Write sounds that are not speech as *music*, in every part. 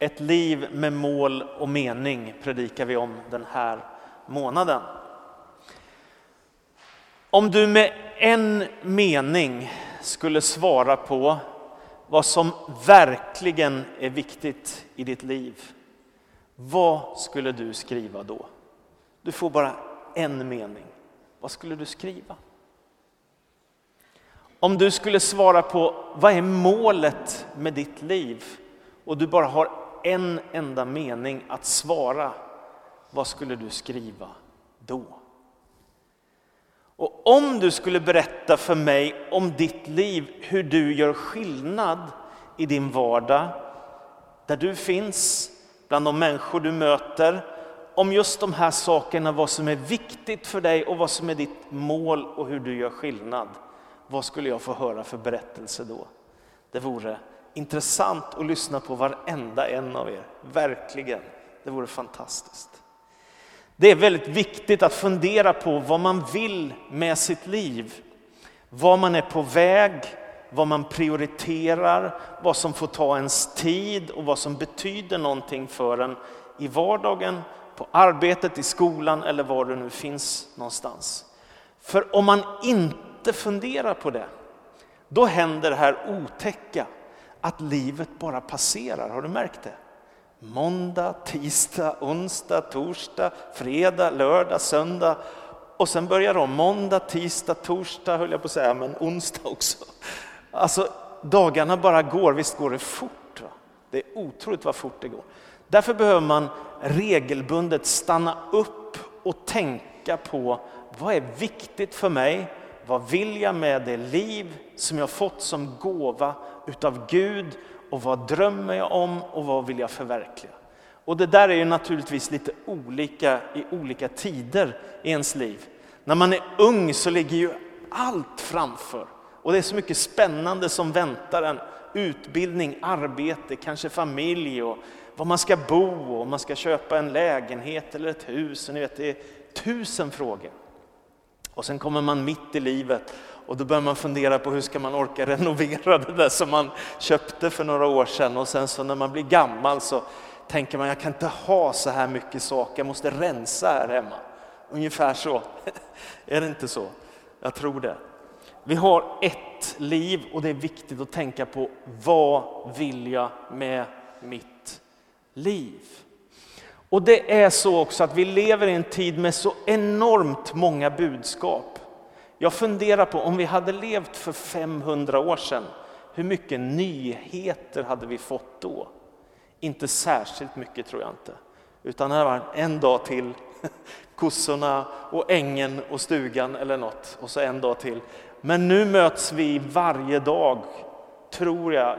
Ett liv med mål och mening predikar vi om den här månaden. Om du med en mening skulle svara på vad som verkligen är viktigt i ditt liv, vad skulle du skriva då? Du får bara en mening. Vad skulle du skriva? Om du skulle svara på vad är målet med ditt liv och du bara har en enda mening att svara, vad skulle du skriva då? Och om du skulle berätta för mig om ditt liv, hur du gör skillnad i din vardag, där du finns, bland de människor du möter, om just de här sakerna, vad som är viktigt för dig och vad som är ditt mål och hur du gör skillnad. Vad skulle jag få höra för berättelse då? Det vore intressant att lyssna på varenda en av er, verkligen. Det vore fantastiskt. Det är väldigt viktigt att fundera på vad man vill med sitt liv. Var man är på väg, vad man prioriterar, vad som får ta ens tid och vad som betyder någonting för en i vardagen, på arbetet, i skolan eller var du nu finns någonstans. För om man inte funderar på det, då händer det här otäcka att livet bara passerar. Har du märkt det? Måndag, tisdag, onsdag, torsdag, fredag, lördag, söndag och sen börjar de måndag, tisdag, torsdag höll jag på att säga, men onsdag också. Alltså dagarna bara går, visst går det fort? Va? Det är otroligt vad fort det går. Därför behöver man regelbundet stanna upp och tänka på vad är viktigt för mig? Vad vill jag med det liv som jag fått som gåva utav Gud och vad drömmer jag om och vad vill jag förverkliga? Och det där är ju naturligtvis lite olika i olika tider i ens liv. När man är ung så ligger ju allt framför och det är så mycket spännande som väntar en. Utbildning, arbete, kanske familj och var man ska bo och om man ska köpa en lägenhet eller ett hus. Ni vet, det är tusen frågor. Och sen kommer man mitt i livet och då börjar man fundera på hur ska man orka renovera *laughs* det där som man köpte för några år sedan. Och sen så när man blir gammal så tänker man jag kan inte ha så här mycket saker, jag måste rensa här hemma. Ungefär så. *laughs* Är det inte så? Jag tror det. Vi har ett liv och det är viktigt att tänka på vad vill jag med mitt liv? Och det är så också att vi lever i en tid med så enormt många budskap. Jag funderar på om vi hade levt för 500 år sedan, hur mycket nyheter hade vi fått då? Inte särskilt mycket tror jag inte. Utan det var en dag till, *laughs* kossorna och ängen och stugan eller något och så en dag till. Men nu möts vi varje dag, tror jag,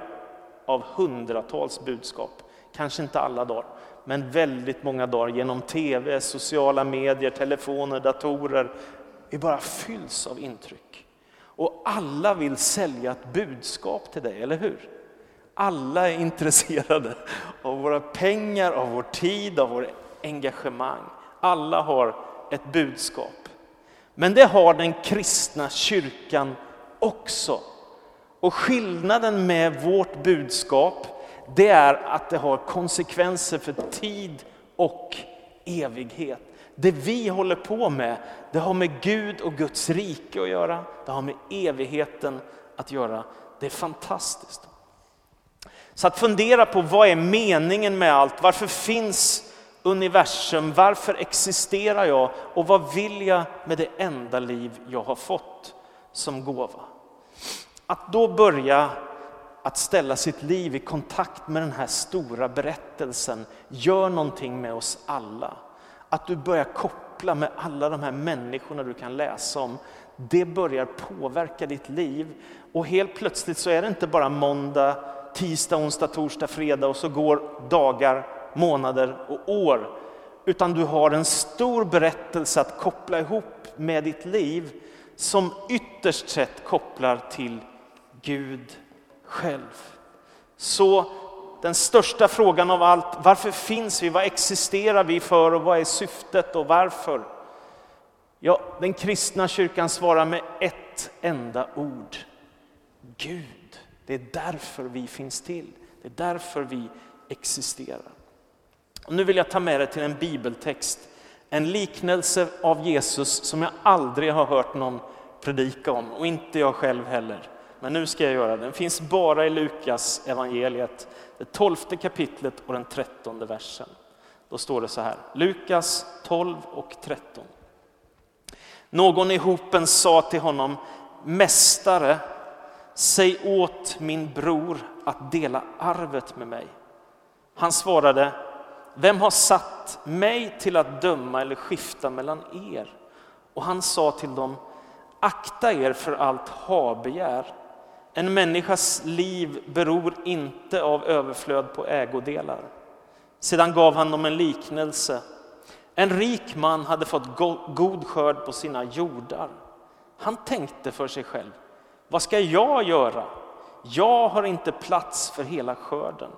av hundratals budskap. Kanske inte alla dagar, men väldigt många dagar genom tv, sociala medier, telefoner, datorer. Vi bara fylls av intryck. Och alla vill sälja ett budskap till dig, eller hur? Alla är intresserade av våra pengar, av vår tid, av vårt engagemang. Alla har ett budskap. Men det har den kristna kyrkan också. Och skillnaden med vårt budskap, det är att det har konsekvenser för tid och evighet. Det vi håller på med, det har med Gud och Guds rike att göra. Det har med evigheten att göra. Det är fantastiskt. Så att fundera på vad är meningen med allt? Varför finns universum? Varför existerar jag? Och vad vill jag med det enda liv jag har fått som gåva? Att då börja att ställa sitt liv i kontakt med den här stora berättelsen gör någonting med oss alla. Att du börjar koppla med alla de här människorna du kan läsa om, det börjar påverka ditt liv. Och helt plötsligt så är det inte bara måndag, tisdag, onsdag, torsdag, fredag och så går dagar, månader och år. Utan du har en stor berättelse att koppla ihop med ditt liv som ytterst sett kopplar till Gud själv. Så den största frågan av allt, varför finns vi? Vad existerar vi för och vad är syftet och varför? Ja, den kristna kyrkan svarar med ett enda ord. Gud. Det är därför vi finns till. Det är därför vi existerar. Och nu vill jag ta med dig till en bibeltext, en liknelse av Jesus som jag aldrig har hört någon predika om och inte jag själv heller. Men nu ska jag göra det. Den finns bara i Lukas evangeliet, det tolfte kapitlet och den trettonde versen. Då står det så här, Lukas 12 och 13. Någon i hopen sa till honom, Mästare, säg åt min bror att dela arvet med mig. Han svarade, vem har satt mig till att döma eller skifta mellan er? Och han sa till dem, akta er för allt habegär. En människas liv beror inte av överflöd på ägodelar. Sedan gav han dem en liknelse. En rik man hade fått god skörd på sina jordar. Han tänkte för sig själv, vad ska jag göra? Jag har inte plats för hela skörden.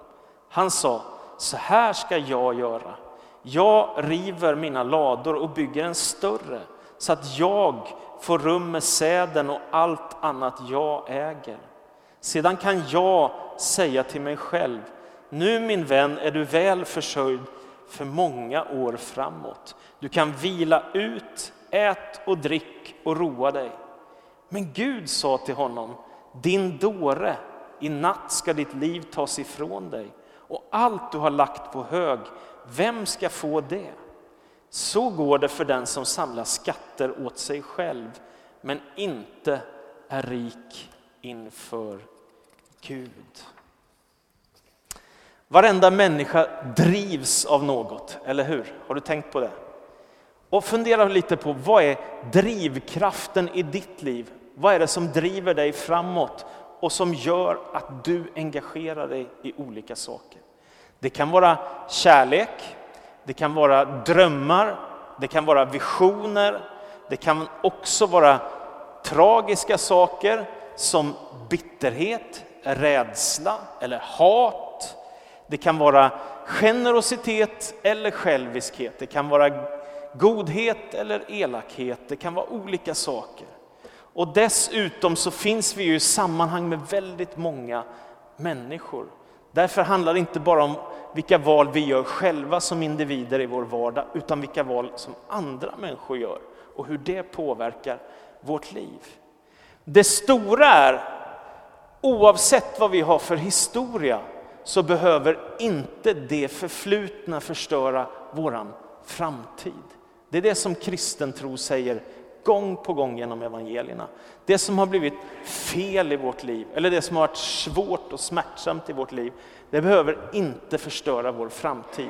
Han sa, så här ska jag göra. Jag river mina lador och bygger en större så att jag får rum med säden och allt annat jag äger. Sedan kan jag säga till mig själv, nu min vän är du väl försörjd för många år framåt. Du kan vila ut, ät och drick och roa dig. Men Gud sa till honom, din dåre, i natt ska ditt liv tas ifrån dig och allt du har lagt på hög, vem ska få det? Så går det för den som samlar skatter åt sig själv men inte är rik inför Gud. Varenda människa drivs av något, eller hur? Har du tänkt på det? Och fundera lite på vad är drivkraften i ditt liv? Vad är det som driver dig framåt och som gör att du engagerar dig i olika saker? Det kan vara kärlek, det kan vara drömmar, det kan vara visioner, det kan också vara tragiska saker som bitterhet, rädsla eller hat. Det kan vara generositet eller själviskhet. Det kan vara godhet eller elakhet. Det kan vara olika saker. Och dessutom så finns vi ju i sammanhang med väldigt många människor. Därför handlar det inte bara om vilka val vi gör själva som individer i vår vardag, utan vilka val som andra människor gör och hur det påverkar vårt liv. Det stora är, oavsett vad vi har för historia, så behöver inte det förflutna förstöra våran framtid. Det är det som kristen tro säger gång på gång genom evangelierna. Det som har blivit fel i vårt liv, eller det som har varit svårt och smärtsamt i vårt liv, det behöver inte förstöra vår framtid.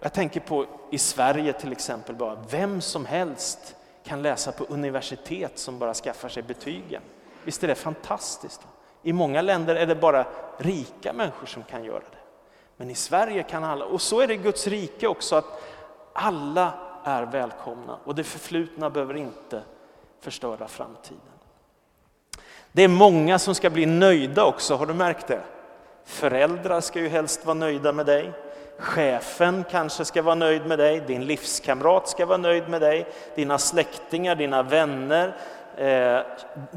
Jag tänker på i Sverige till exempel, bara vem som helst kan läsa på universitet som bara skaffar sig betygen. Visst är det fantastiskt? I många länder är det bara rika människor som kan göra det. Men i Sverige kan alla, och så är det i Guds rike också, att alla är välkomna och det förflutna behöver inte förstöra framtiden. Det är många som ska bli nöjda också, har du märkt det? Föräldrar ska ju helst vara nöjda med dig. Chefen kanske ska vara nöjd med dig, din livskamrat ska vara nöjd med dig, dina släktingar, dina vänner, eh,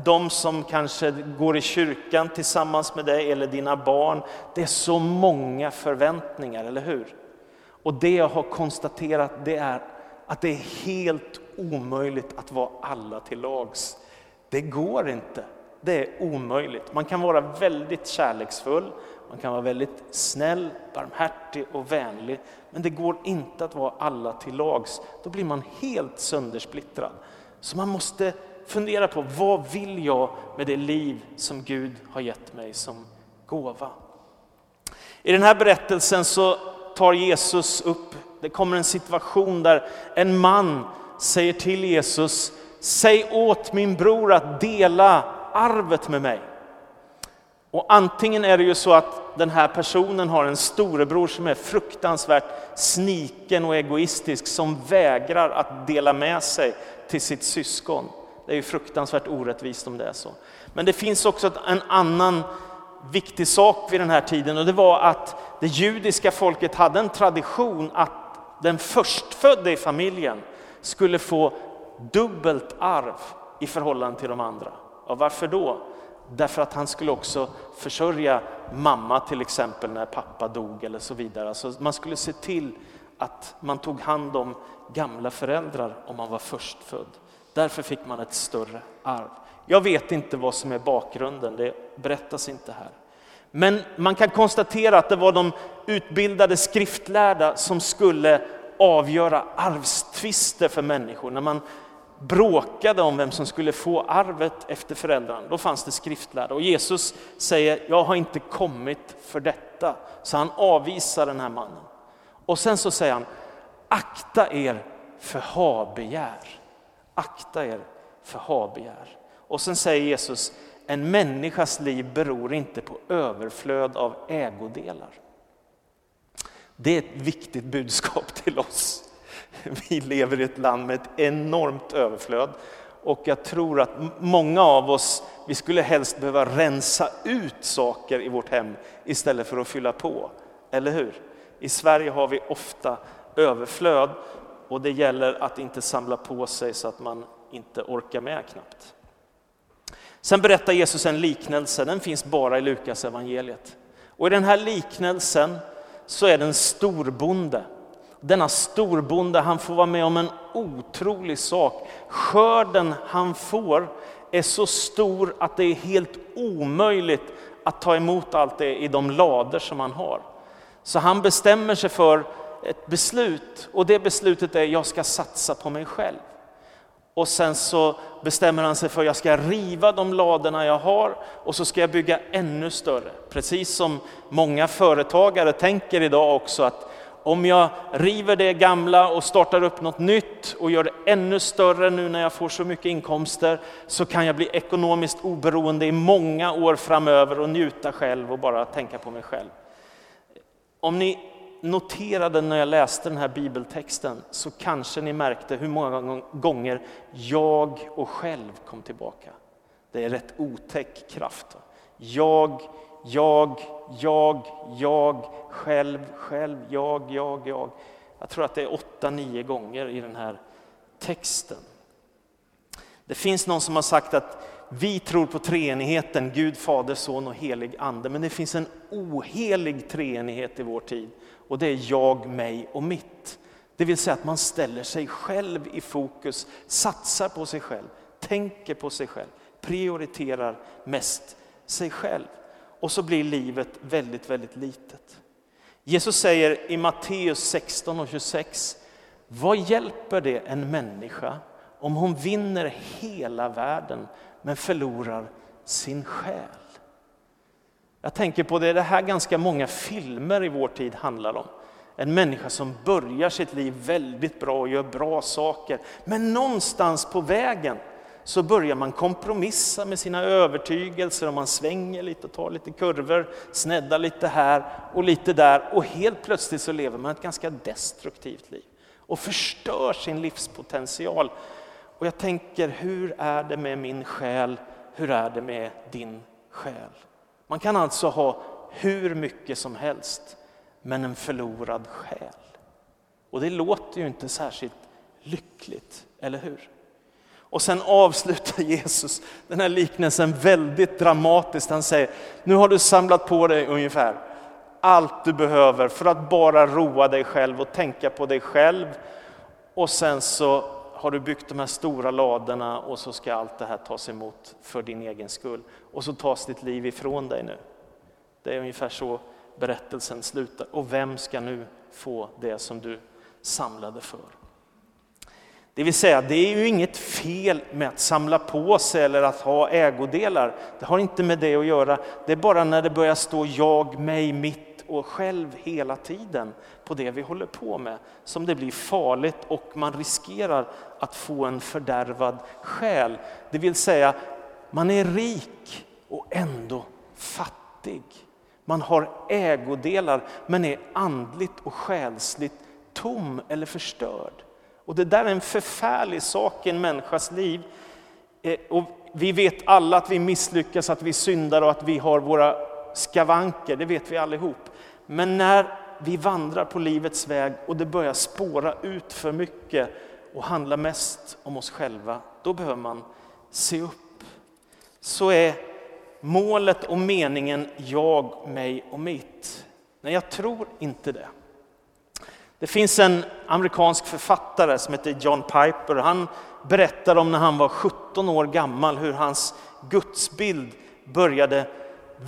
de som kanske går i kyrkan tillsammans med dig eller dina barn. Det är så många förväntningar, eller hur? Och det jag har konstaterat det är att det är helt omöjligt att vara alla till lags. Det går inte. Det är omöjligt. Man kan vara väldigt kärleksfull, man kan vara väldigt snäll, barmhärtig och vänlig. Men det går inte att vara alla till lags. Då blir man helt söndersplittrad. Så man måste fundera på vad vill jag med det liv som Gud har gett mig som gåva. I den här berättelsen så tar Jesus upp, det kommer en situation där en man säger till Jesus, säg åt min bror att dela arvet med mig. Och antingen är det ju så att den här personen har en storebror som är fruktansvärt sniken och egoistisk som vägrar att dela med sig till sitt syskon. Det är ju fruktansvärt orättvist om det är så. Men det finns också en annan viktig sak vid den här tiden och det var att det judiska folket hade en tradition att den förstfödde i familjen skulle få dubbelt arv i förhållande till de andra. Och varför då? Därför att han skulle också försörja mamma till exempel när pappa dog eller så vidare. Alltså man skulle se till att man tog hand om gamla föräldrar om man var förstfödd. Därför fick man ett större arv. Jag vet inte vad som är bakgrunden, det berättas inte här. Men man kan konstatera att det var de utbildade skriftlärda som skulle avgöra arvstvister för människor. När man bråkade om vem som skulle få arvet efter föräldrarna, då fanns det skriftlärda. Och Jesus säger, jag har inte kommit för detta. Så han avvisar den här mannen. Och sen så säger han, akta er för habegär. Akta er för habegär. Och sen säger Jesus, en människas liv beror inte på överflöd av ägodelar. Det är ett viktigt budskap till oss. *laughs* Vi lever i ett land med ett enormt överflöd och jag tror att många av oss, vi skulle helst behöva rensa ut saker i vårt hem istället för att fylla på. Eller hur? I Sverige har vi ofta överflöd och det gäller att inte samla på sig så att man inte orkar med knappt. Sen berättar Jesus en liknelse, den finns bara i Lukas evangeliet. Och i den här liknelsen så är det en storbonde. Denna storbonde han får vara med om en otrolig sak. Skörden han får är så stor att det är helt omöjligt att ta emot allt det i de lader som han har. Så han bestämmer sig för ett beslut och det beslutet är jag ska satsa på mig själv. Och sen så bestämmer han sig för att jag ska riva de ladorna jag har och så ska jag bygga ännu större. Precis som många företagare tänker idag också att om jag river det gamla och startar upp något nytt och gör det ännu större nu när jag får så mycket inkomster så kan jag bli ekonomiskt oberoende i många år framöver och njuta själv och bara tänka på mig själv. Om ni noterade när jag läste den här bibeltexten så kanske ni märkte hur många gånger jag och själv kom tillbaka. Det är rätt otäck kraft. Jag, jag, jag, jag, själv, själv, jag, jag, jag. Jag tror att det är åtta, nio gånger i den här texten. Det finns någon som har sagt att vi tror på treenigheten, Gud, Fader, Son och helig Ande. Men det finns en ohelig treenighet i vår tid och det är jag, mig och mitt. Det vill säga att man ställer sig själv i fokus, satsar på sig själv, tänker på sig själv, prioriterar mest sig själv. Och så blir livet väldigt, väldigt litet. Jesus säger i Matteus 16 och 26, vad hjälper det en människa om hon vinner hela världen men förlorar sin själ? Jag tänker på det, det här ganska många filmer i vår tid handlar om. En människa som börjar sitt liv väldigt bra och gör bra saker. Men någonstans på vägen så börjar man kompromissa med sina övertygelser och man svänger lite och tar lite kurvor, sneddar lite här och lite där och helt plötsligt så lever man ett ganska destruktivt liv och förstör sin livspotential. Och jag tänker, hur är det med min själ? Hur är det med din själ? Man kan alltså ha hur mycket som helst, men en förlorad själ. Och det låter ju inte särskilt lyckligt, eller hur? Och sen avslutar *laughs* Jesus den här liknelsen väldigt dramatiskt. Han säger, nu har du samlat på dig ungefär allt du behöver för att bara roa dig själv och tänka på dig själv. Och sen så har du byggt de här stora ladorna och så ska allt det här tas emot för din egen skull. Och så tas ditt liv ifrån dig nu. Det är ungefär så berättelsen slutar. Och vem ska nu få det som du samlade för? Det vill säga, det är ju inget fel med att samla på sig eller att ha ägodelar. Det har inte med det att göra. Det är bara när det börjar stå jag, mig, mitt och själv hela tiden på det vi håller på med som det blir farligt och man riskerar att få en fördärvad själ. Det vill säga, man är rik och ändå fattig. Man har ägodelar men är andligt och själsligt tom eller förstörd. Och det där är en förfärlig sak i en människas liv. Eh, och vi vet alla att vi misslyckas, att vi syndar och att vi har våra skavanker, det vet vi allihop. Men när vi vandrar på livets väg och det börjar spåra ut för mycket och handla mest om oss själva, då behöver man se upp. Så är målet och meningen jag, mig och mitt? Nej, jag tror inte det. Det finns en amerikansk författare som heter John Piper. Han berättar om när han var 17 år gammal hur hans gudsbild började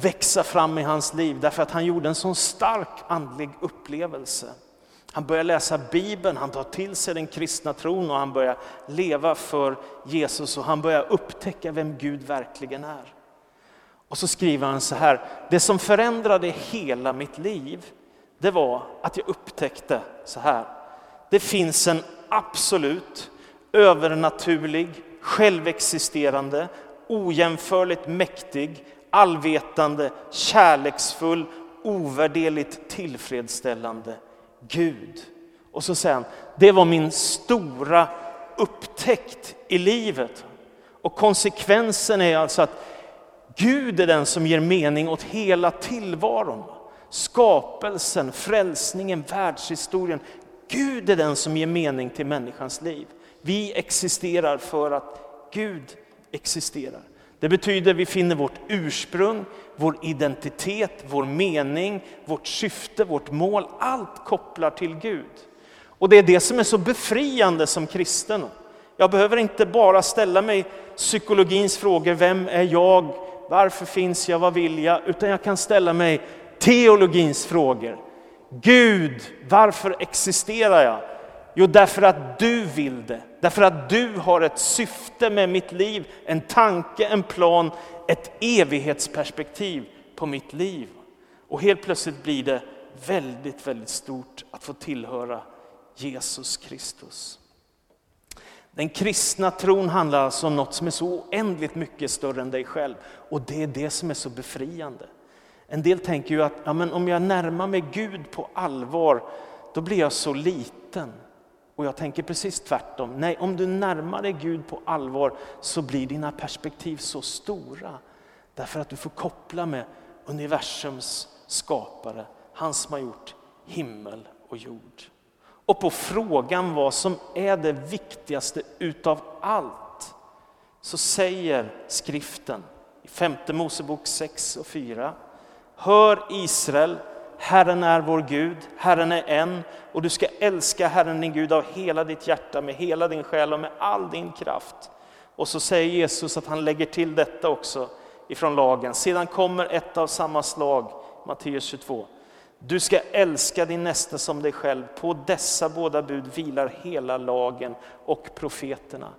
växa fram i hans liv därför att han gjorde en sån stark andlig upplevelse. Han börjar läsa Bibeln, han tar till sig den kristna tron och han börjar leva för Jesus och han börjar upptäcka vem Gud verkligen är. Och så skriver han så här, det som förändrade hela mitt liv, det var att jag upptäckte så här. Det finns en absolut övernaturlig, självexisterande, ojämförligt mäktig, allvetande, kärleksfull, ovärderligt tillfredsställande Gud. Och så säger han, det var min stora upptäckt i livet. Och konsekvensen är alltså att Gud är den som ger mening åt hela tillvaron. Skapelsen, frälsningen, världshistorien. Gud är den som ger mening till människans liv. Vi existerar för att Gud existerar. Det betyder att vi finner vårt ursprung, vår identitet, vår mening, vårt syfte, vårt mål. Allt kopplar till Gud. Och det är det som är så befriande som kristen. Jag behöver inte bara ställa mig psykologins frågor, vem är jag, varför finns jag, vad vill jag? Utan jag kan ställa mig teologins frågor. Gud, varför existerar jag? Jo, därför att du vill det. Därför att du har ett syfte med mitt liv, en tanke, en plan, ett evighetsperspektiv på mitt liv. Och helt plötsligt blir det väldigt, väldigt stort att få tillhöra Jesus Kristus. Den kristna tron handlar alltså om något som är så oändligt mycket större än dig själv. Och det är det som är så befriande. En del tänker ju att ja, men om jag närmar mig Gud på allvar, då blir jag så liten. Och jag tänker precis tvärtom. Nej, om du närmar dig Gud på allvar så blir dina perspektiv så stora. Därför att du får koppla med universums skapare, han som har gjort himmel och jord. Och på frågan vad som är det viktigaste utav allt så säger skriften i femte Mosebok 6 och 4. Hör Israel, Herren är vår Gud, Herren är en och du ska älska Herren din Gud av hela ditt hjärta, med hela din själ och med all din kraft. Och så säger Jesus att han lägger till detta också ifrån lagen. Sedan kommer ett av samma slag, Matteus 22. Du ska älska din nästa som dig själv. På dessa båda bud vilar hela lagen och profeterna.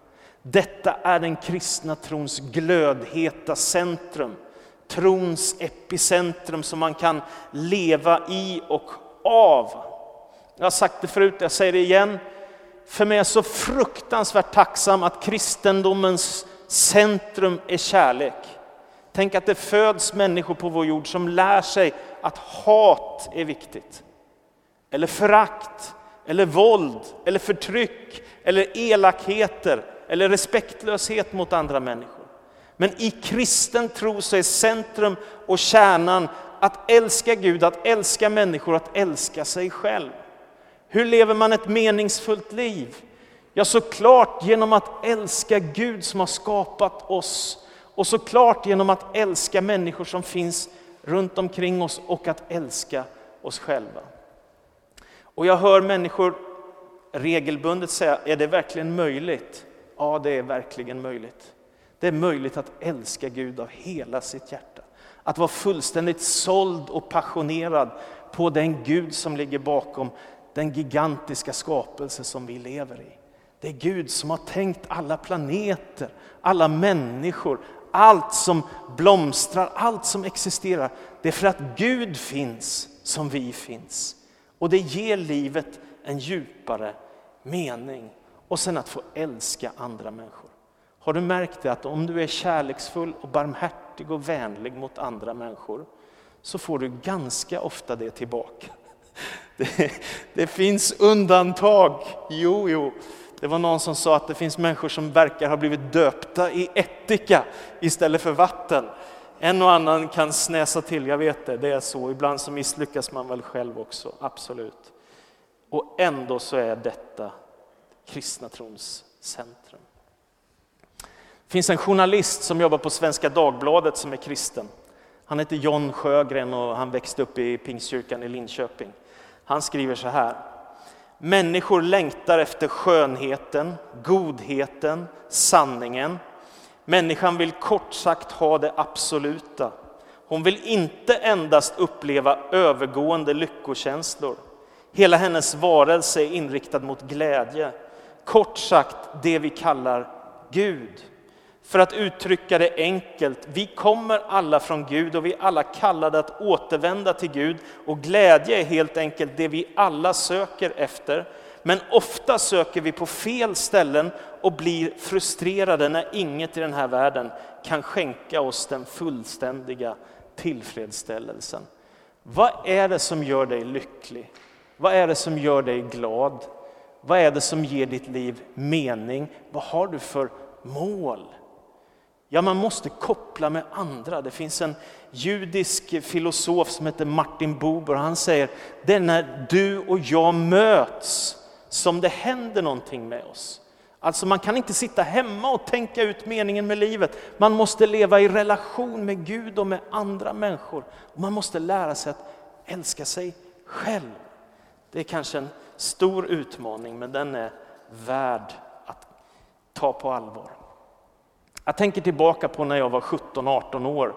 Detta är den kristna trons glödheta centrum trons epicentrum som man kan leva i och av. Jag har sagt det förut, jag säger det igen. För mig är jag så fruktansvärt tacksam att kristendomens centrum är kärlek. Tänk att det föds människor på vår jord som lär sig att hat är viktigt. Eller förakt, eller våld, eller förtryck, eller elakheter, eller respektlöshet mot andra människor. Men i kristen tro så är centrum och kärnan att älska Gud, att älska människor, att älska sig själv. Hur lever man ett meningsfullt liv? Ja, såklart genom att älska Gud som har skapat oss och såklart genom att älska människor som finns runt omkring oss och att älska oss själva. Och jag hör människor regelbundet säga, är det verkligen möjligt? Ja, det är verkligen möjligt. Det är möjligt att älska Gud av hela sitt hjärta. Att vara fullständigt såld och passionerad på den Gud som ligger bakom den gigantiska skapelse som vi lever i. Det är Gud som har tänkt alla planeter, alla människor, allt som blomstrar, allt som existerar. Det är för att Gud finns som vi finns. Och det ger livet en djupare mening. Och sen att få älska andra människor. Har du märkt det att om du är kärleksfull och barmhärtig och vänlig mot andra människor så får du ganska ofta det tillbaka. *laughs* Det, det, finns undantag. Jo, jo. Det var någon som sa att det finns människor som verkar ha blivit döpta i ättika istället för vatten. En och annan kan snäsa till, jag vet det, det är så. Ibland så misslyckas man väl själv också, absolut. Och ändå så är detta kristna trons centrum. Det finns en journalist som jobbar på Svenska Dagbladet som är kristen. Han heter John Sjögren och han växte upp i Pingstkyrkan i Linköping. Han skriver så här. Människor längtar efter skönheten, godheten, sanningen. Människan vill kort sagt ha det absoluta. Hon vill inte endast uppleva övergående lyckokänslor. Hela hennes varelse är inriktad mot glädje. Kort sagt det vi kallar Gud. För att uttrycka det enkelt, vi kommer alla från Gud och vi är alla kallade att återvända till Gud. Och glädje är helt enkelt det vi alla söker efter. Men ofta söker vi på fel ställen och blir frustrerade när inget i den här världen kan skänka oss den fullständiga tillfredsställelsen. Vad är det som gör dig lycklig? Vad är det som gör dig glad? Vad är det som ger ditt liv mening? Vad har du för mål? Ja, man måste koppla med andra. Det finns en judisk filosof som heter Martin Buber. Han säger det är när du och jag möts som det händer någonting med oss. Alltså man kan inte sitta hemma och tänka ut meningen med livet. Man måste leva i relation med Gud och med andra människor. Man måste lära sig att älska sig själv. Det är kanske en stor utmaning, men den är värd att ta på allvar. Jag tänker tillbaka på när jag var 17-18 år.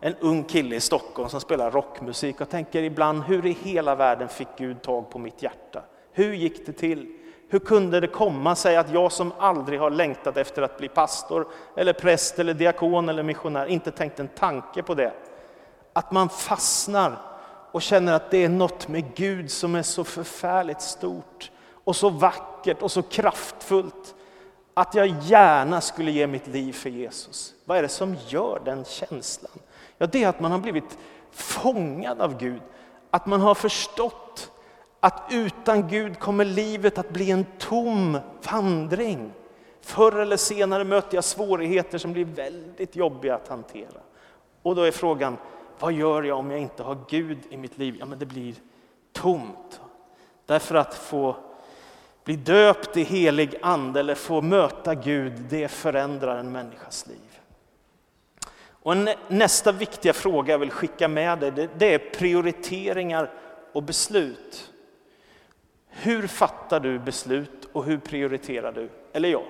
En ung kille i Stockholm som spelar rockmusik och tänker ibland hur i hela världen fick Gud tag på mitt hjärta? Hur gick det till? Hur kunde det komma sig att jag som aldrig har längtat efter att bli pastor eller präst eller diakon eller missionär inte tänkt en tanke på det? Att man fastnar och känner att det är något med Gud som är så förfärligt stort och så vackert och så kraftfullt att jag gärna skulle ge mitt liv för Jesus. Vad är det som gör den känslan? Ja, det är att man har blivit fångad av Gud. Att man har förstått att utan Gud kommer livet att bli en tom vandring. Förr eller senare möter jag svårigheter som blir väldigt jobbiga att hantera. Och då är frågan, vad gör jag om jag inte har Gud i mitt liv? Ja, men det blir tomt. Därför att få bli döpt i helig ande eller få möta Gud, det förändrar en människas liv. Och nästa viktiga fråga jag vill skicka med dig, det är prioriteringar och beslut. Hur fattar du beslut och hur prioriterar du? Eller jag?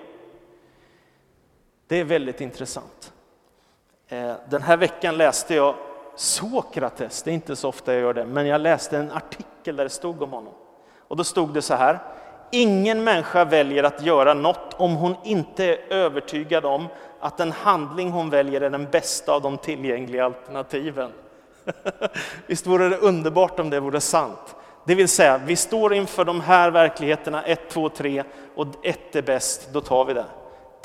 Det är väldigt intressant. Eh, den här veckan läste jag Sokrates, det är inte så ofta jag gör det, men jag läste en artikel där det stod om honom. Och då stod det så här, ingen människa väljer att göra något om hon inte är övertygad om att den handling hon väljer är den bästa av de tillgängliga alternativen. *laughs* Visst vore det underbart om det vore sant? Det vill säga, vi står inför de här verkligheterna, ett, två, tre, och ett är bäst, då tar vi det.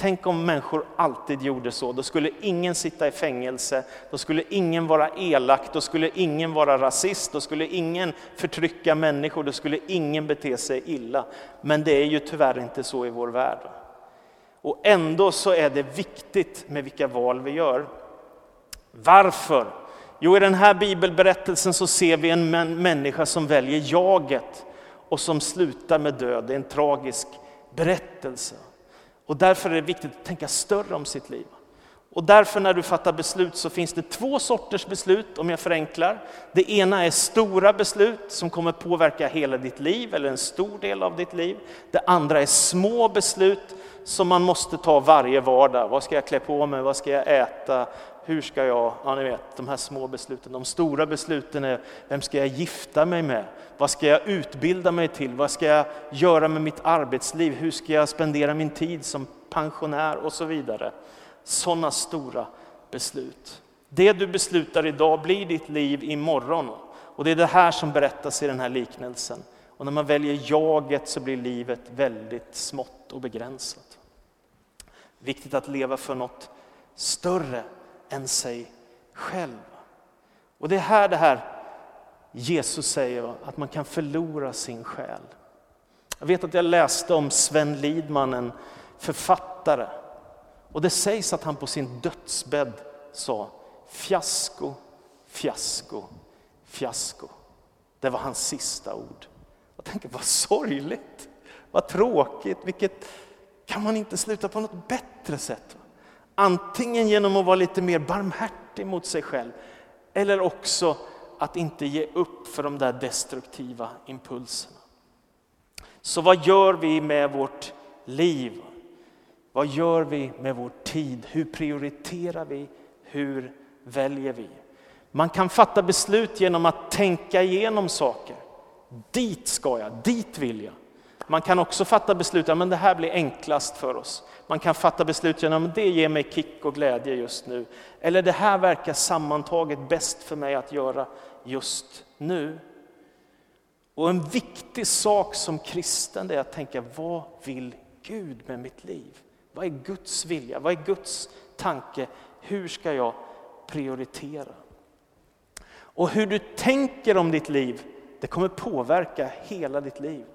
Tänk om människor alltid gjorde så. Då skulle ingen sitta i fängelse, då skulle ingen vara elak, då skulle ingen vara rasist, då skulle ingen förtrycka människor, då skulle ingen bete sig illa. Men det är ju tyvärr inte så i vår värld. Och ändå så är det viktigt med vilka val vi gör. Varför? Jo, i den här bibelberättelsen så ser vi en människa som väljer jaget och som slutar med död. Det är en tragisk berättelse. Och därför är det viktigt att tänka större om sitt liv. Och därför när du fattar beslut så finns det två sorters beslut om jag förenklar. Det ena är stora beslut som kommer påverka hela ditt liv eller en stor del av ditt liv. Det andra är små beslut som man måste ta varje vardag. Vad ska jag klä på mig? Vad ska jag äta? Hur ska jag, ja ni vet de här små besluten. De stora besluten är, vem ska jag gifta mig med? Vad ska jag utbilda mig till? Vad ska jag göra med mitt arbetsliv? Hur ska jag spendera min tid som pensionär och så vidare. Sådana stora beslut. Det du beslutar idag blir ditt liv imorgon. Och det är det här som berättas i den här liknelsen. Och när man väljer jaget så blir livet väldigt smått och begränsat. Viktigt att leva för något större än sig själv. Och det är här det här Jesus säger att man kan förlora sin själ. Jag vet att jag läste om Sven Lidman, en författare. Och det sägs att han på sin dödsbädd sa fiasko, fiasko, fiasko. Det var hans sista ord. Jag tänker vad sorgligt, vad tråkigt, vilket kan man inte sluta på något bättre sätt? Antingen genom att vara lite mer barmhärtig mot sig själv eller också att inte ge upp för de där destruktiva impulserna. Så vad gör vi med vårt liv? Vad gör vi med vår tid? Hur prioriterar vi? Hur väljer vi? Man kan fatta beslut genom att tänka igenom saker. Dit ska jag, dit vill jag. Man kan också fatta beslut, ja, men det här blir enklast för oss. Man kan fatta beslut genom det ger mig kick och glädje just nu. Eller det här verkar sammantaget bäst för mig att göra just nu. Och en viktig sak som kristen är att tänka, vad vill Gud med mitt liv? Vad är Guds vilja? Vad är Guds tanke? Hur ska jag prioritera? Och hur du tänker om ditt liv, det kommer påverka hela ditt liv.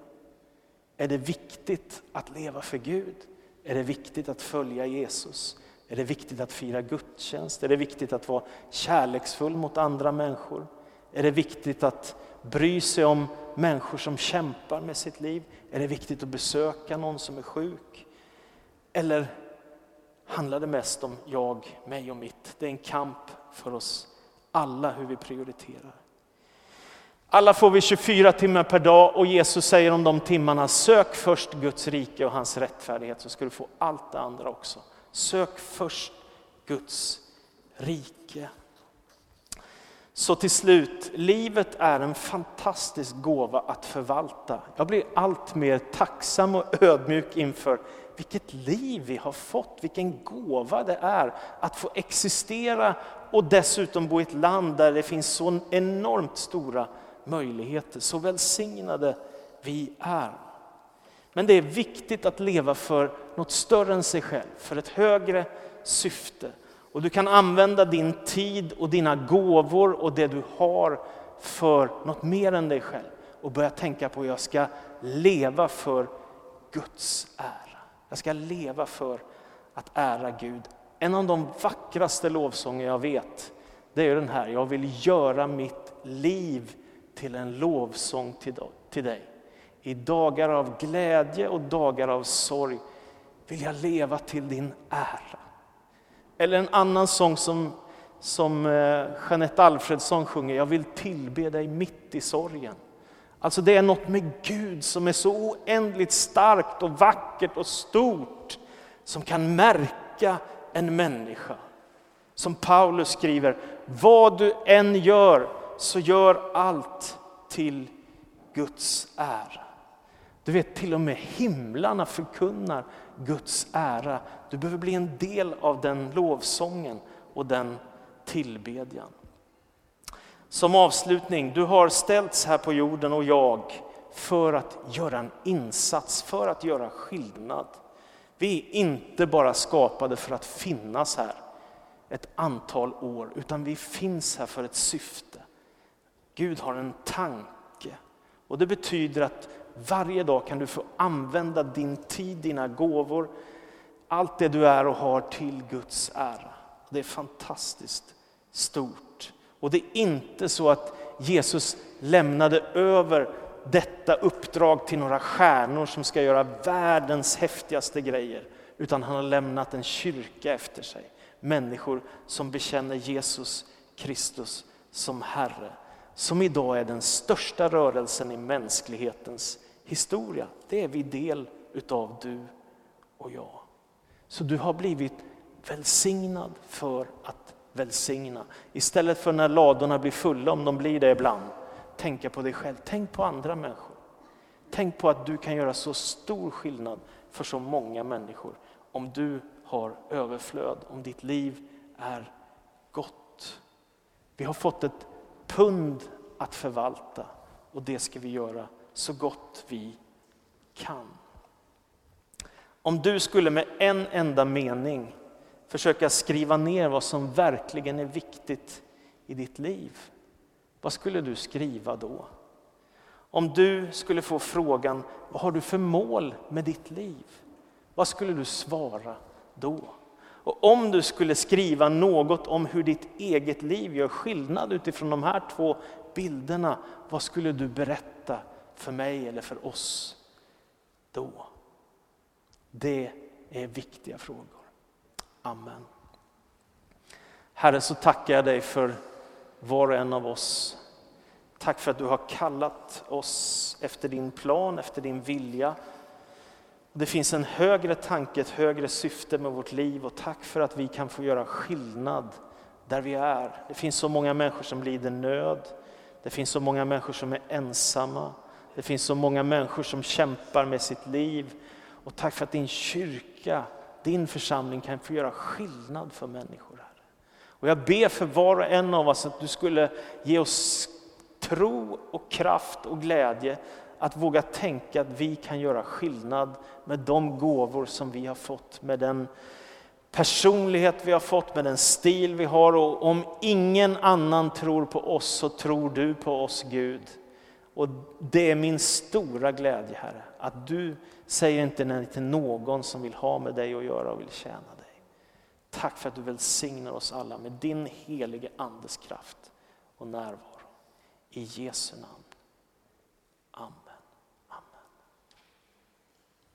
Är det viktigt att leva för Gud? Är det viktigt att följa Jesus? Är det viktigt att fira gudstjänst? Är det viktigt att vara kärleksfull mot andra människor? Är det viktigt att bry sig om människor som kämpar med sitt liv? Är det viktigt att besöka någon som är sjuk? Eller handlar det mest om jag, mig och mitt? Det är en kamp för oss alla hur vi prioriterar. Alla får vi 24 timmar per dag och Jesus säger om de timmarna, sök först Guds rike och hans rättfärdighet så ska du få allt det andra också. Sök först Guds rike. Så till slut, livet är en fantastisk gåva att förvalta. Jag blir allt mer tacksam och ödmjuk inför vilket liv vi har fått, vilken gåva det är att få existera och dessutom bo i ett land där det finns så enormt stora möjligheter, så välsignade vi är. Men det är viktigt att leva för något större än sig själv, för ett högre syfte. Och du kan använda din tid och dina gåvor och det du har för något mer än dig själv. Och börja tänka på att jag ska leva för Guds ära. Jag ska leva för att ära Gud. En av de vackraste lovsånger jag vet, det är den här. Jag vill göra mitt liv till en lovsång till dig. I dagar av glädje och dagar av sorg vill jag leva till din ära. Eller en annan sång som, som eh, Jeanette Alfredsson sjunger, jag vill tillbe dig mitt i sorgen. Alltså det är något med Gud som är så oändligt starkt och vackert och stort som kan märka en människa. Som Paulus skriver, vad du än gör så gör allt till Guds ära. Du vet, till och med himlarna förkunnar Guds ära. Du behöver bli en del av den lovsången och den tillbedjan. Som avslutning, du har ställts här på jorden och jag för att göra en insats, för att göra skillnad. Vi är inte bara skapade för att finnas här ett antal år, utan vi finns här för ett syfte. Gud har en tanke. Och det betyder att varje dag kan du få använda din tid, dina gåvor, allt det du är och har till Guds ära. Det är fantastiskt stort. Och det är inte så att Jesus lämnade över detta uppdrag till några stjärnor som ska göra världens häftigaste grejer. Utan han har lämnat en kyrka efter sig. Människor som bekänner Jesus Kristus som Herre som idag är den största rörelsen i mänsklighetens historia. Det är vi del utav du och jag. Så du har blivit välsignad för att välsigna. Istället för när ladorna blir fulla, om de blir det ibland, tänka på dig själv. Tänk på andra människor. Tänk på att du kan göra så stor skillnad för så många människor om du har överflöd, om ditt liv är gott. Vi har fått ett pund att förvalta och det ska vi göra så gott vi kan. Om du skulle med en enda mening försöka skriva ner vad som verkligen är viktigt i ditt liv, vad skulle du skriva då? Om du skulle få frågan, vad har du för mål med ditt liv? Vad skulle du svara då? Och om du skulle skriva något om hur ditt eget liv gör skillnad utifrån de här två bilderna, vad skulle du berätta för mig eller för oss då? Det är viktiga frågor. Amen. Herre, så tackar jag dig för var och en av oss. Tack för att du har kallat oss efter din plan, efter din vilja. Det finns en högre tanke, ett högre syfte med vårt liv och tack för att vi kan få göra skillnad där vi är. Det finns så många människor som lider nöd. Det finns så många människor som är ensamma. Det finns så många människor som kämpar med sitt liv. Och tack för att din kyrka, din församling kan få göra skillnad för människor. Här. Och jag ber för var och en av oss att du skulle ge oss tro och kraft och glädje att våga tänka att vi kan göra skillnad med de gåvor som vi har fått, med den personlighet vi har fått, med den stil vi har. Och om ingen annan tror på oss så tror du på oss Gud. Och det är min stora glädje Herre, att du säger inte nej till någon som vill ha med dig att göra och vill tjäna dig. Tack för att du välsignar oss alla med din helige Andes kraft och närvaro. I Jesu namn.